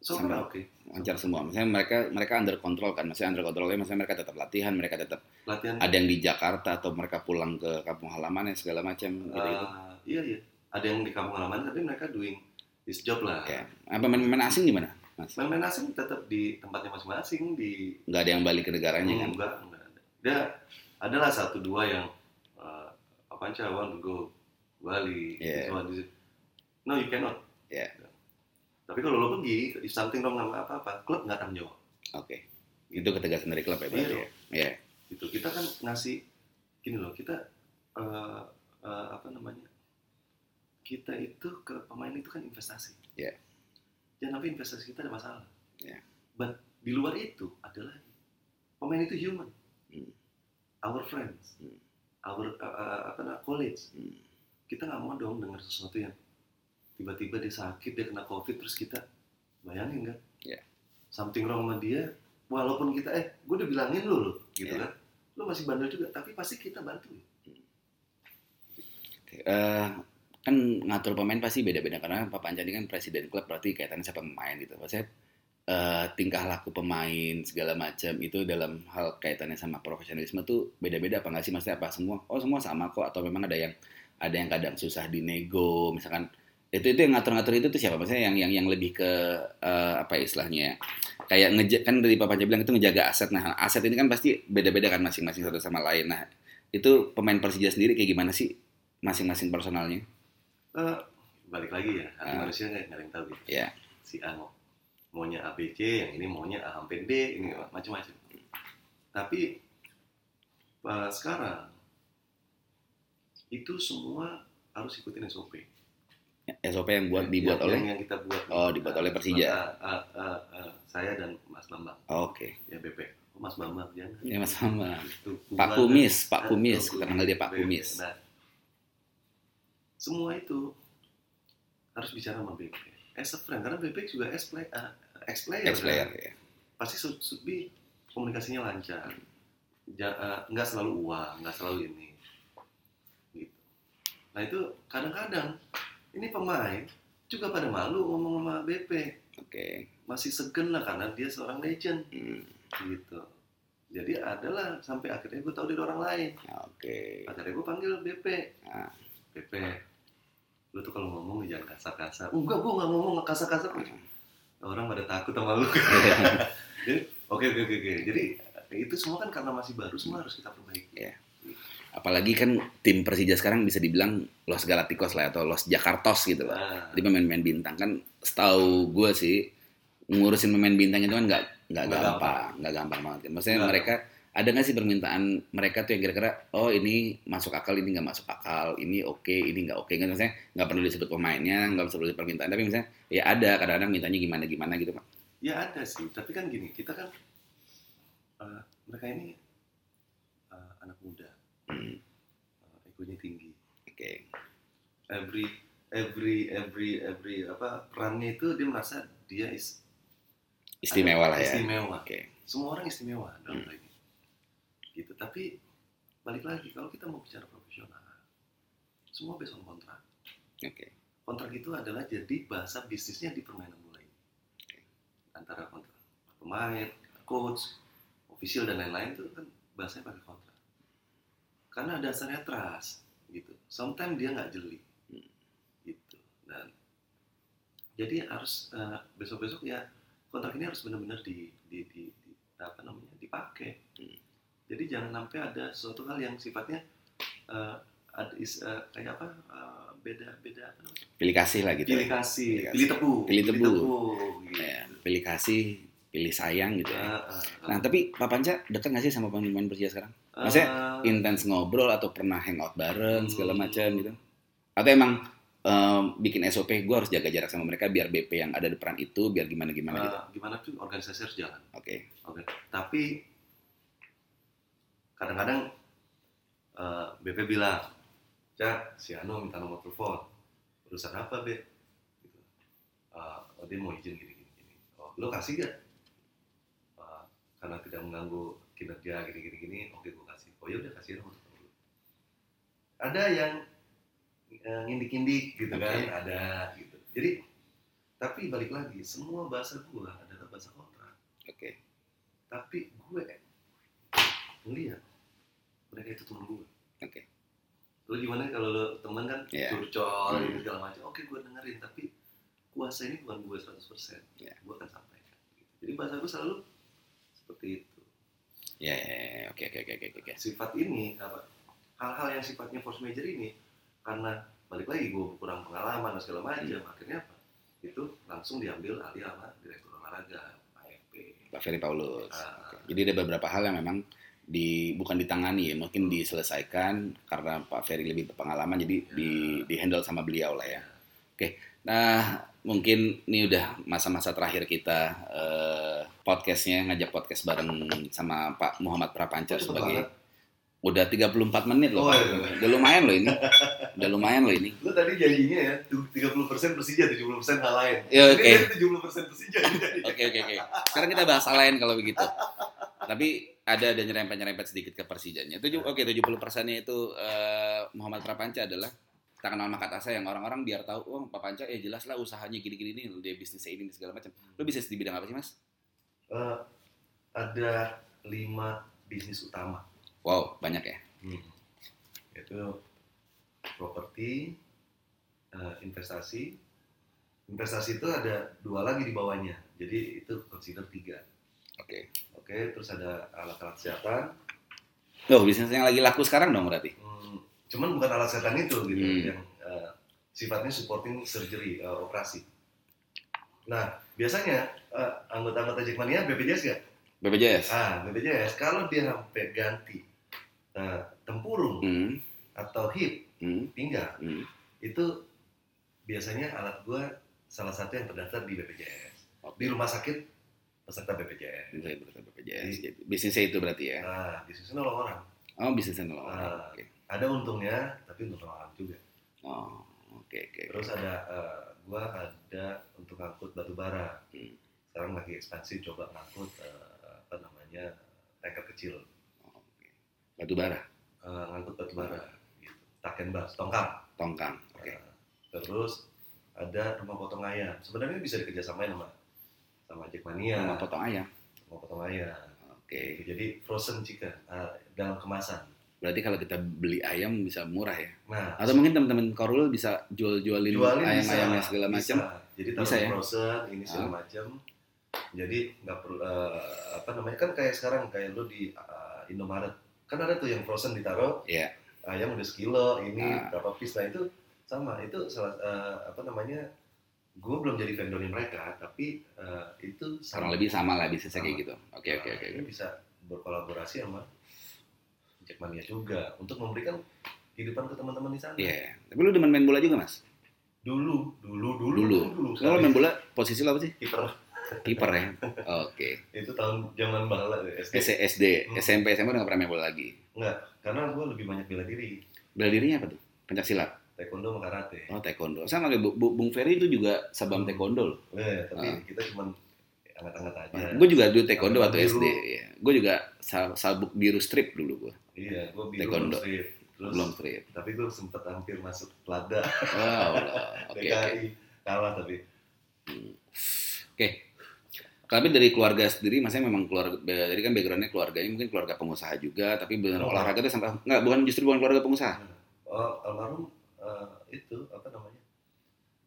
So oke. Lancar semua. Misalnya mereka mereka under control kan. Maksudnya under controlnya maksudnya mereka tetap latihan, mereka tetap Latihan ada yang di Jakarta atau mereka pulang ke kampung halaman segala macam gitu gitu. iya iya. Ada yang di kampung halaman tapi mereka doing this job lah. Ya. Apa pemain-pemain asing gimana? Mas? Main-main asing tetap di tempatnya masing-masing di Nggak ada yang balik ke negaranya kan? enggak, enggak ada. Dia adalah satu dua yang uh, apa aja want to go Bali, Yeah. so on. no you cannot. Yeah. Tapi kalau lo pergi, if something wrong sama apa-apa, klub nggak tanggung jawab. Oke. Itu ketegasan dari klub ya berarti Iya. ya? Iya. Gitu. Kita kan ngasih gini loh, kita uh, uh, apa namanya? Kita itu ke pemain itu kan investasi. Yeah. Jangan sampai investasi kita ada masalah. Yeah. But di luar itu adalah pemain itu human. Hmm. Our friends, Hmm. our uh, uh, apa namanya colleagues. Hmm. Kita nggak mau dong dengar sesuatu yang tiba-tiba dia sakit, dia kena covid, terus kita bayangin kan? Yeah. Something wrong sama dia, walaupun kita eh, gue udah bilangin lu loh, gitu Yeah. kan? Lu masih bandel juga, tapi pasti kita bantuin. Oke. Eh, kan ngatur pemain pasti beda-beda karena Pak Panca ini kan presiden klub berarti kaitannya sama pemain gitu. Maksudnya eh, tingkah laku pemain segala macam itu dalam hal kaitannya sama profesionalisme tuh beda-beda apa nggak sih maksudnya apa semua? Oh semua sama kok atau memang ada yang ada yang kadang susah dinego misalkan itu itu yang ngatur-ngatur itu tuh siapa? Maksudnya yang yang yang lebih ke eh, apa ya istilahnya ya? Kayak ngeja kan dari Pak Panca bilang itu ngejaga aset. Nah aset ini kan pasti beda-beda kan masing-masing satu sama lain. Nah itu pemain Persija sendiri kayak gimana sih masing-masing personalnya? Eh, balik lagi ya, hati Ah. manusia nggak nggak ada yang tahu gitu. Ya. Si A mau maunya ABC, yang ini maunya A sampai D, ini macam-macam. Tapi eh, sekarang itu semua harus ikutin SOP. SOP yang buat dibuat yang, oleh yang, yang kita buat. Oh, dibuat oleh Persija. Ah, ah, ah, saya dan Mas Bambang, Oke. ya BP. Oh, Mas Bambang jangan. Ya Mas Bambang. Pak Kumis, Pak Ah, Kumis, kita panggil dia Pak BP. Kumis. Nah, semua itu harus bicara sama BP. As a friend, karena BP juga as play, ah, ex player. Ex player kan? ya. Pasti be komunikasinya lancar. Ja, ah, nggak selalu uang, nggak selalu ini. Gitu. Nah itu kadang-kadang ini pemain juga pada malu ngomong sama BP. Oke. Masih segen lah karena dia seorang legend Hmm. gitu. jadi adalah sampai akhirnya gue tahu dari orang lain Oke. akhirnya gue panggil BP Ah. BP lu tuh kalau ngomong jangan kasar-kasar enggak gue nggak ngomong kasar-kasar orang pada takut sama lu <laughs> jadi oke oke oke oke jadi itu semua kan karena masih baru semua harus kita perbaiki Iya. Apalagi kan tim Persija sekarang bisa dibilang Los Galacticos lah atau Los Jakartos gitu lah. Jadi pemain-pemain bintang kan setahu gue sih ngurusin pemain bintang itu kan nggak nggak gampang, nggak gampang banget. kan. Maksudnya Nggak. mereka ada nggak sih permintaan mereka tuh yang kira-kira oh ini masuk akal ini nggak masuk akal ini oke ini nggak oke kan maksudnya nggak perlu disebut pemainnya nggak perlu disebut permintaan tapi misalnya ya ada kadang-kadang mintanya gimana gimana gitu pak ya ada sih tapi kan gini kita kan eh, mereka ini eh, anak muda <clears throat> egonya tinggi. Oke. Every every every every apa perannya itu dia merasa dia is istimewa lah ya. Istimewa. Oke. Semua orang istimewa dalam Hmm. hal ini. Gitu. Tapi balik lagi kalau kita mau bicara profesional semua based on kontrak. Oke. Kontrak itu adalah jadi bahasa bisnisnya di permainan bola ini antara kontrak pemain coach official dan lain-lain itu kan bahasanya pakai kontrak karena dasarnya trust gitu sometimes dia nggak jeli Hmm. gitu dan jadi harus eh, besok-besok ya kontrak ini harus benar-benar di, di, di, di- apa namanya dipakai Hmm. jadi jangan sampai ada suatu hal yang sifatnya eh, ad- is, eh, kayak apa beda beda apa namanya pilih kasih lah gitu pilih ya. kasih, Pilih pilih kasih. tebu, Pilih tebu. gitu. Ya, pilih kasih pilih sayang gitu ya Ah, ah, nah tapi Pak Panca dekat nggak sih sama pemain Persija sekarang ah. Maksudnya Ah, intens ngobrol atau pernah hangout bareng segala Hmm. macam gitu atau emang em, bikin SOP gue harus jaga jarak sama mereka biar BP yang ada di peran itu biar gimana gimana gitu ah, gimana tuh organisasi harus jalan. oke Oke. Tapi kadang-kadang eh, BP bilang, Cak, si Anu minta nomor telepon. Urusan apa, Be? Gitu. Ah, oh, dia mau izin gini, gini, gini. Oh, lo kasih gak? Karena tidak mengganggu kinerja gini, gini, gini. Oke, gue kasih. Oh, ya udah kasih telepon dulu. Ada yang eh, ngindik-ngindik gitu Oke. kan, ada gitu. Jadi, tapi balik lagi, semua bahasa gua adalah bahasa kontrak oke tapi gue ngeliat mereka itu temen gue Oke. lo gimana kalau lo temen kan Iya. curcol Hmm. gitu segala macam oke gue dengerin tapi kuasa ini bukan gue 100% Iya. gue akan sampaikan gitu. jadi bahasa gue selalu seperti itu. Ya ya, ya, oke oke oke oke oke. Sifat ini apa hal-hal yang sifatnya force major ini karena balik lagi gue kurang pengalaman dan segala macam Hmm. akhirnya apa? Itu langsung diambil alih sama direktur olahraga AFP Pak Ferry Paulus. Ah. Oke. jadi ada beberapa hal yang memang di bukan ditangani ya mungkin diselesaikan karena Pak Ferry lebih berpengalaman jadi Ya. di di handle sama beliau lah ya Nah, mungkin ini udah masa-masa terakhir kita eh, podcastnya ngajak podcast bareng sama Pak Muhammad Prapanca Oh, cepet sebagai banget. udah 34 menit loh. Oh, Pak. iya. Udah lumayan loh ini. Udah lumayan loh ini. Lu tadi janjinya ya, tuh 30% Persija, 70% hal lain. Ya, Ini oke. dari 70% Persija. Oke oke oke. Sekarang kita bahas hal lain kalau begitu. Tapi ada ada nyerempet-nyerempet sedikit ke Persijanya. Tujuh, oke 70 persennya itu eh, Muhammad Prapanca adalah tak kenal maka tak sayang orang-orang biar tahu oh Pak Panca ya jelas lah usahanya gini-gini nih dia bisnisnya ini segala macam. Lu bisnis di bidang apa sih mas? Eh, ada 5 bisnis utama. Wow banyak ya. Yaitu properti, eh, investasi. Investasi itu ada dua lagi di bawahnya. Jadi itu consider tiga. Oke. Oke, terus ada alat-alat kesehatan. Loh bisnis yang lagi laku sekarang dong berarti. Hmm, cuman bukan alat kesehatan itu gitu Hmm. yang eh, sifatnya supporting surgery eh, operasi. Nah biasanya eh, anggota-anggota Jackmania BPJS gak? BPJS. Ah BPJS kalau dia sampai ganti eh, tempurung Hmm. atau hip Hmm. pinggang Hmm. itu biasanya alat gua salah satu yang terdaftar di BPJS Oke. di rumah sakit peserta BPJS. Berarti BPJS. Bisnisnya itu berarti ya. Nah bisnisnya nolong orang. Oh bisnisnya nolong. Ah. Oke. Ada untungnya tapi untuk orang juga. Oh oke oke. Terus ada eh, gua ada untuk ngangkut batu bara. Hmm. Sekarang lagi ekspansi coba ngangkut eh, apa namanya tanker kecil, Oke. Batu bara, Eh, ngangkut batu bara, gitu. Taken bus, tongkang. tongkang. Oke. Eh, terus ada rumah potong ayam. Sebenarnya bisa dikerjasamain sama sama Jackmania. Sama potong ayam. Rumah potong ayam. Oke. Jadi frozen chicken uh, dalam kemasan. Berarti kalau kita beli ayam bisa murah ya? Nah, Atau mungkin teman-teman Korul bisa jual-jualin jualin ayam-ayamnya bisa, segala macam. bisa. Jadi taruh Bisa ya? frozen ini segala Ah. macam. Jadi nggak perlu eh, apa namanya kan kayak sekarang kayak lu di eh, Indomaret kan ada tuh yang frozen ditaruh Iya. ayam udah sekilo ini Ah. berapa piece nah itu sama itu salah eh, apa namanya gue belum jadi vendornya mereka tapi eh, itu Kurang lebih sama lah bisnisnya kayak Sama. gitu. Oke oke Nah, oke. ini bisa berkolaborasi sama Jackmania juga untuk memberikan kehidupan ke teman-teman di sana Iya. Tapi lu demen main bola juga mas? dulu dulu dulu Dulu. dulu Kalau main bola posisi lo apa sih? kiper Kiper ya. Oke. itu tahun zaman bala SD S- SD, Hmm. SMP, SMA udah gak pernah main bola lagi. enggak karena gue lebih banyak bela diri Bela dirinya apa tuh? Pencak silat. taekwondo sama karate Oh taekwondo. Sama kayak Bu- Bu- Bung Ferry itu juga sabam Hmm. taekwondo loh. eh, tapi Ah. kita cuman angkat-angkat aja gue juga dulu taekwondo waktu. SD. Ya. Gue juga sa- sabuk biru strip dulu gue. Iya gue biru Taekwondo. terus Belum strip. tapi gue sempet hampir masuk pelada Wow. Oke <laughs> oke. DKI kalah tapi Tapi dari keluarga sendiri, maksudnya memang keluarga, jadi kan backgroundnya keluarganya mungkin keluarga pengusaha juga, tapi benar Oh. olahraga itu sampai nggak bukan justru bukan keluarga pengusaha. oh, almarhum eh, itu apa namanya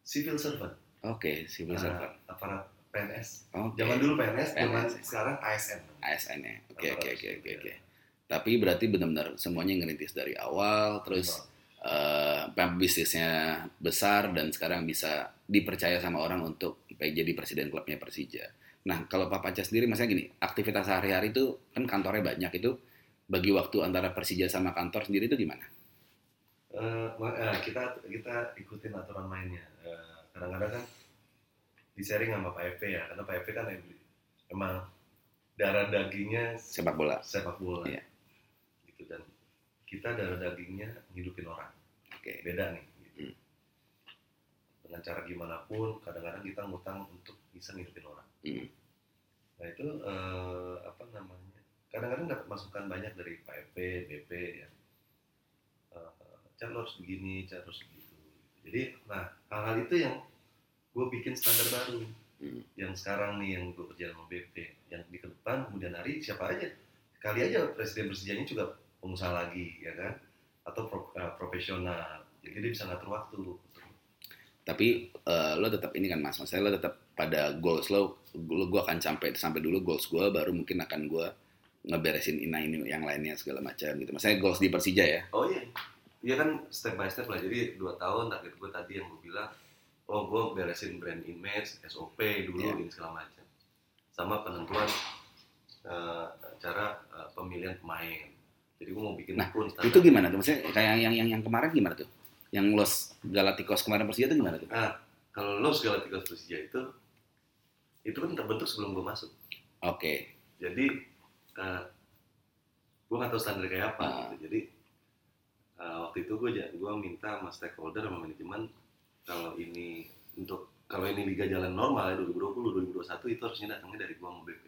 civil servant Oke, civil Ah, servant. aparat PNS Oke. zaman dulu PNS, zaman PNS. sekarang ASN ASN ya. Oke oke oke oke oke. Tapi berarti benar-benar semuanya ngerintis dari awal, terus eh bisnisnya besar dan sekarang bisa dipercaya sama orang untuk jadi presiden klubnya Persija. Nah, kalau Pak Panca sendiri, maksudnya gini, aktivitas sehari-hari itu kan kantornya banyak itu, bagi waktu antara Persija sama kantor sendiri itu gimana? Ma- eh, kita kita ikutin aturan mainnya. Eh, kadang-kadang kan di sharing sama Pak Epe ya, karena Pak Epe kan em- emang darah dagingnya Sepak bola. sepak bola. Iya. Gitu dan kita darah dagingnya ngidupin orang. Oke. Beda nih. Gitu. Hmm. Dengan cara gimana pun, kadang-kadang kita ngutang untuk bisa ngidupin orang. Hmm. Nah itu eh, apa namanya? Kadang-kadang dapat masukan banyak dari Epe, BP ya. Eh, lo harus begini, Cak harus begitu. Jadi, nah hal-hal itu yang gue bikin standar baru. Hmm. Yang sekarang nih yang gue kerja sama BP. Yang di ke depan kemudian hari siapa aja. Kali aja presiden presijanya juga pengusaha lagi, ya kan? Atau pro- eh, profesional. Jadi dia bisa ngatur waktu. Tapi eh, lo tetap ini kan mas, maksudnya lo tetap pada goals lo, lo gue akan sampai sampai dulu goals gue, baru mungkin akan gue ngeberesin ini ini yang lainnya segala macam gitu. Maksudnya goals di Persija ya. Oh iya, iya kan step by step lah. Jadi dua tahun target gue tadi yang gue bilang, oh gue beresin brand image, SOP dulu Iya. ini segala macam, sama penentuan eh, cara eh, pemilihan pemain. Jadi gue mau bikin Nah, pun Itu gimana tuh? Maksudnya kayak yang yang yang kemarin gimana tuh? Yang Los Galacticos kemarin Persija itu gimana tuh? Nah, kalau lo segala tiga Persija itu, itu kan terbentuk sebelum gue masuk. Oke. Jadi eh, gue nggak tahu standar kayak apa. Ah. gitu. Jadi eh, waktu itu gue gue minta sama stakeholder sama manajemen kalau ini untuk kalau ini liga jalan normal ya 2020 2021 itu harusnya datangnya dari gue sama BP.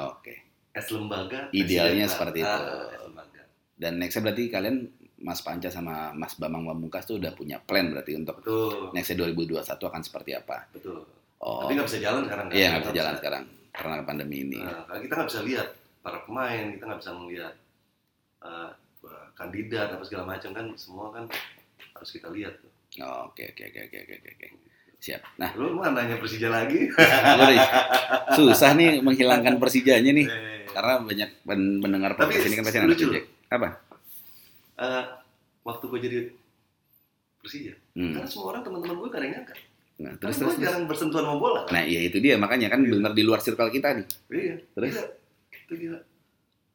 Oke. As lembaga Idealnya seperti ah, itu. as lembaga. Dan nextnya berarti kalian Mas Panca sama Mas Bambang Pamungkas tuh udah punya plan berarti untuk Betul, nextnya 2021 akan seperti apa? betul. Oh, Tapi nggak bisa jalan sekarang. kan? iya nggak bisa jalan sekarang karena pandemi ini. Nah, karena kita nggak bisa lihat para pemain, kita nggak bisa melihat eh, kandidat apa segala macam kan semua kan harus kita lihat. Oke oke oke oke oke oke. Siap. Nah, Lu mau nanya Persija lagi? <laughs> susah nih menghilangkan Persijanya nih Eh, karena banyak pen- pendengar Tapi podcast ini kan pasti anak. Apa? eh, waktu gue jadi Persija, Hmm. karena semua orang teman-teman gue gak ada yang nyangka. Nah, Terus terus jarang bersentuhan sama bola. Kan? Nah, iya itu dia makanya kan Iya. benar di luar circle kita nih. Iya. Terus? Gila. Itu gila.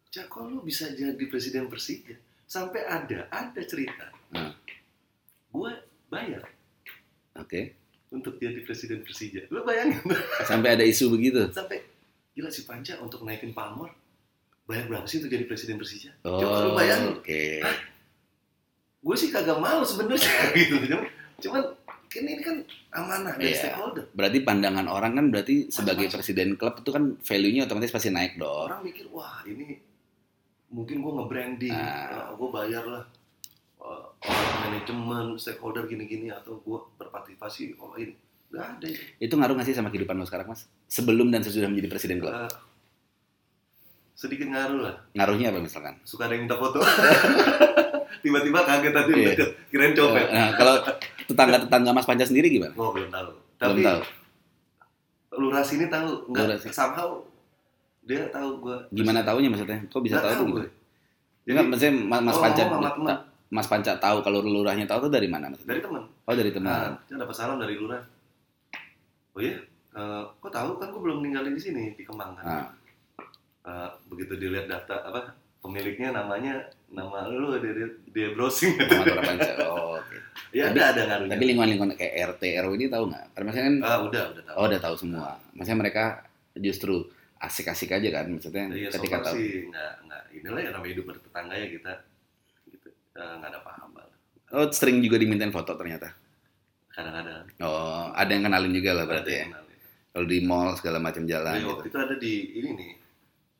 Cak, lu bisa jadi presiden Persija? Sampai ada, ada cerita. Hmm. Gue bayar Oke. untuk jadi presiden Persija. Lu bayangin? Sampai ada isu begitu. Sampai, gila si Panca untuk naikin pamor, bayar berapa sih untuk jadi presiden Persija? Oh, Coba lu bayangin. Oke. Gue sih kagak mau sebenarnya <laughs> gitu. Cuman, cuman kan ini kan amanah dari Iya. stakeholder. Berarti pandangan orang kan berarti sebagai Macam-macam. presiden klub itu kan value-nya otomatis pasti naik dong. Orang mikir, wah ini mungkin gue nge-branding, Ah. gue bayar lah uh, orang manajemen, stakeholder gini-gini atau gue berpartisipasi, oh ini nggak ada. Itu ngaruh nggak sih sama kehidupan lo sekarang, Mas? Sebelum dan sesudah menjadi presiden klub? Uh, sedikit ngaruh lah. Ngaruhnya apa misalkan? Suka ada yang minta foto. <laughs> Tiba-tiba kaget tadi deket. Kirain copet. Nah, kalau tetangga-tetangga Mas Panca sendiri gimana? Oh belum tahu. Belum Tapi tahu. lurah sini tahu. Enggak, sini. somehow dia tahu gua. Gimana taunya maksudnya? Kok bisa Nggak tahu tuh gue. gimana? Enggak, maksudnya Ma- Mas Oh, Panca ta- Mas Panca tahu kalau lurahnya tahu tuh dari mana maksudnya? Dari teman. Oh, dari teman. Nah, saya dapat salam dari lurah. Oh iya, Eh, kok tahu kan gua belum ninggalin di sini di Kemang kan. Ah, Eh, begitu dilihat data apa pemiliknya namanya nama lu dia, dia browsing. Tora Panca. Oh, oke. ya Tapi- ada ada ngaruhnya. Tapi lingkungan-lingkungan kayak RT, RW ini tahu nggak? Karena maksudnya kan ah udah udah tahu. oh udah tahu semua. Maksudnya mereka justru asik-asik aja kan maksudnya so ketika tahu. sih nggak nggak inilah yang namanya hidup bertetangga ya kita gitu Eh, nggak ada paham lah. Oh, sering juga dimintain foto ternyata. Kadang-kadang. Oh, ada yang kenalin juga lah berarti ya. Kalau di mall segala macam jalan Jadi gitu. waktu itu ada di ini nih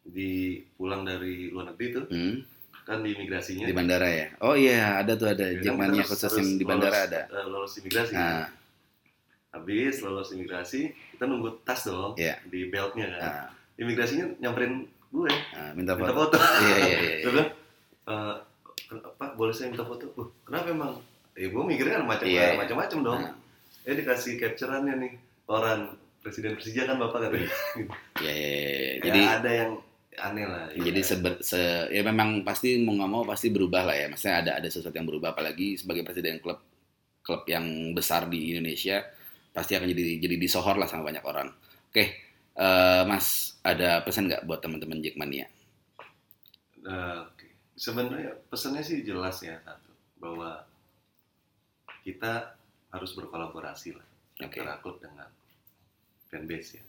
di pulang dari luar negeri tuh Hmm, kan di imigrasinya. di bandara ya. Oh iya, ada tuh ada Ya, kan Jackmania harus- khusus yang di bandara lolos, ada. eh, lolos imigrasi. Nah, Habis lolos imigrasi, kita nunggu tas dong Iya. di beltnya kan. nah, Imigrasinya nyamperin gue, nah, minta minta foto. foto. Iya, iya, iya. Bilang, "Eh, Pak boleh saya minta foto? Uh, kenapa emang? Ya gue mikirnya kan macam Iya, iya. macam-macam dong. Nah, Eh dikasih capturannya nih orang presiden Persija kan bapak katanya. iya, iya, iya. <laughs> Ya, Jadi ada yang aneh lah. ya. jadi seber, se, ya memang pasti mau nggak mau pasti berubah lah ya. Maksudnya ada ada sesuatu yang berubah apalagi sebagai presiden klub klub yang besar di Indonesia pasti akan jadi jadi disohor lah sama banyak orang. Oke, eh, Mas ada pesan nggak buat teman-teman Jackmania? Oke. Sebenarnya pesannya sih jelas ya satu bahwa kita harus berkolaborasi lah Oke. antara klub dengan fanbase ya.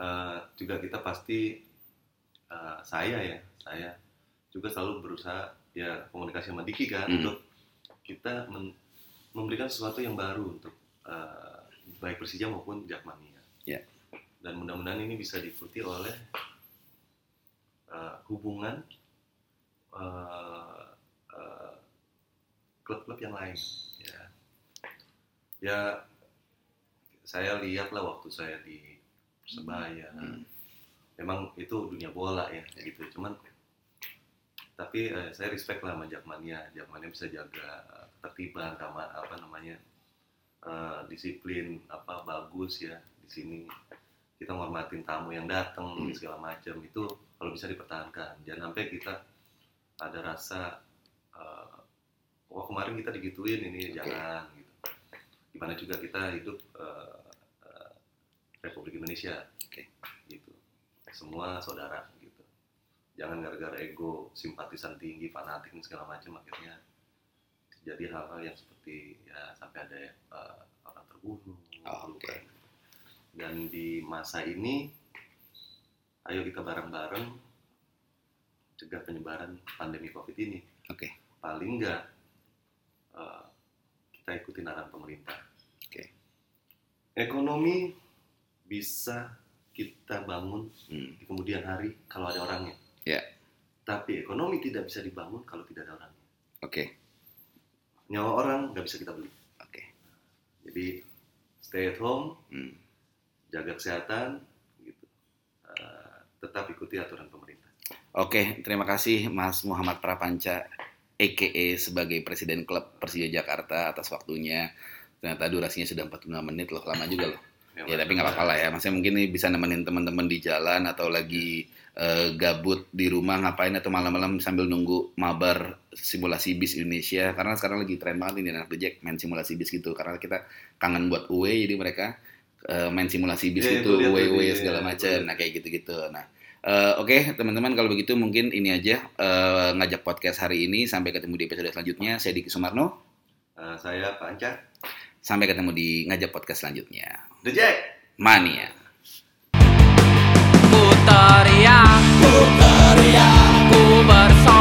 Eh, juga kita pasti eh, saya ya saya juga selalu berusaha ya komunikasi sama Diki kan Hmm. untuk kita men- memberikan sesuatu yang baru untuk eh, baik Persija maupun Jakmania. Ya. Dan mudah-mudahan ini bisa diikuti oleh eh, hubungan eh, eh, klub-klub yang lain. Ya, ya saya lihat lah waktu saya di Persebaya. Hmm. Memang itu dunia bola ya, gitu. Cuman tapi eh, saya respect lah sama Jakmania. Jakmania bisa jaga ketertiban, sama apa namanya eh, disiplin, apa bagus ya di sini. Kita ngormatin tamu yang datang Hmm. segala macam itu kalau bisa dipertahankan. Jangan sampai kita ada rasa eh, wah kemarin kita digituin ini Oke. jangan gitu. Gimana juga kita hidup eh, eh, Republik Indonesia, Oke. gitu. Semua saudara gitu. Jangan gara-gara ego, simpatisan tinggi, fanatik dan segala macam akhirnya jadi hal-hal yang seperti ya sampai ada eh, orang terbunuh. Oh, oke. kan. Dan di masa ini, ayo kita bareng-bareng cegah penyebaran pandemi COVID ini. Oke. Paling enggak eh, kita ikutin arahan pemerintah. Oke. Ekonomi bisa kita bangun Hmm. di kemudian hari kalau ada orangnya. Ya. Tapi ekonomi tidak bisa dibangun kalau tidak ada orangnya. Oke. Nyawa orang nggak bisa kita beli. Oke. Jadi stay at home, Hmm. jaga kesehatan, gitu. Eh, tetap ikuti aturan pemerintah. Oke, terima kasih Mas Muhammad Prapanca, EKE sebagai Presiden Klub Persija Jakarta atas waktunya. Ternyata durasinya sudah 45 menit loh, lama juga loh. Ya tapi nggak apa-apa lah ya. Maksudnya mungkin ini bisa nemenin teman-teman di jalan atau lagi eh, gabut di rumah ngapain atau malam-malam sambil nunggu mabar simulasi bis Indonesia. Karena sekarang lagi tren banget ini anak Jack main simulasi bis gitu. Karena kita kangen buat UE jadi mereka eh, main simulasi bis Iya, gitu, itu lihat tuh UE di- segala iya, macam. Nah kayak gitu-gitu. Nah eh, oke teman-teman kalau begitu mungkin ini aja eh, ngajak podcast hari ini. Sampai ketemu di episode selanjutnya. Saya Diki Sumarno. Eh, saya Pak Anca, Sampai ketemu di ngajak podcast selanjutnya. The Jack Mania. Putaria, Putaria, ku bersama.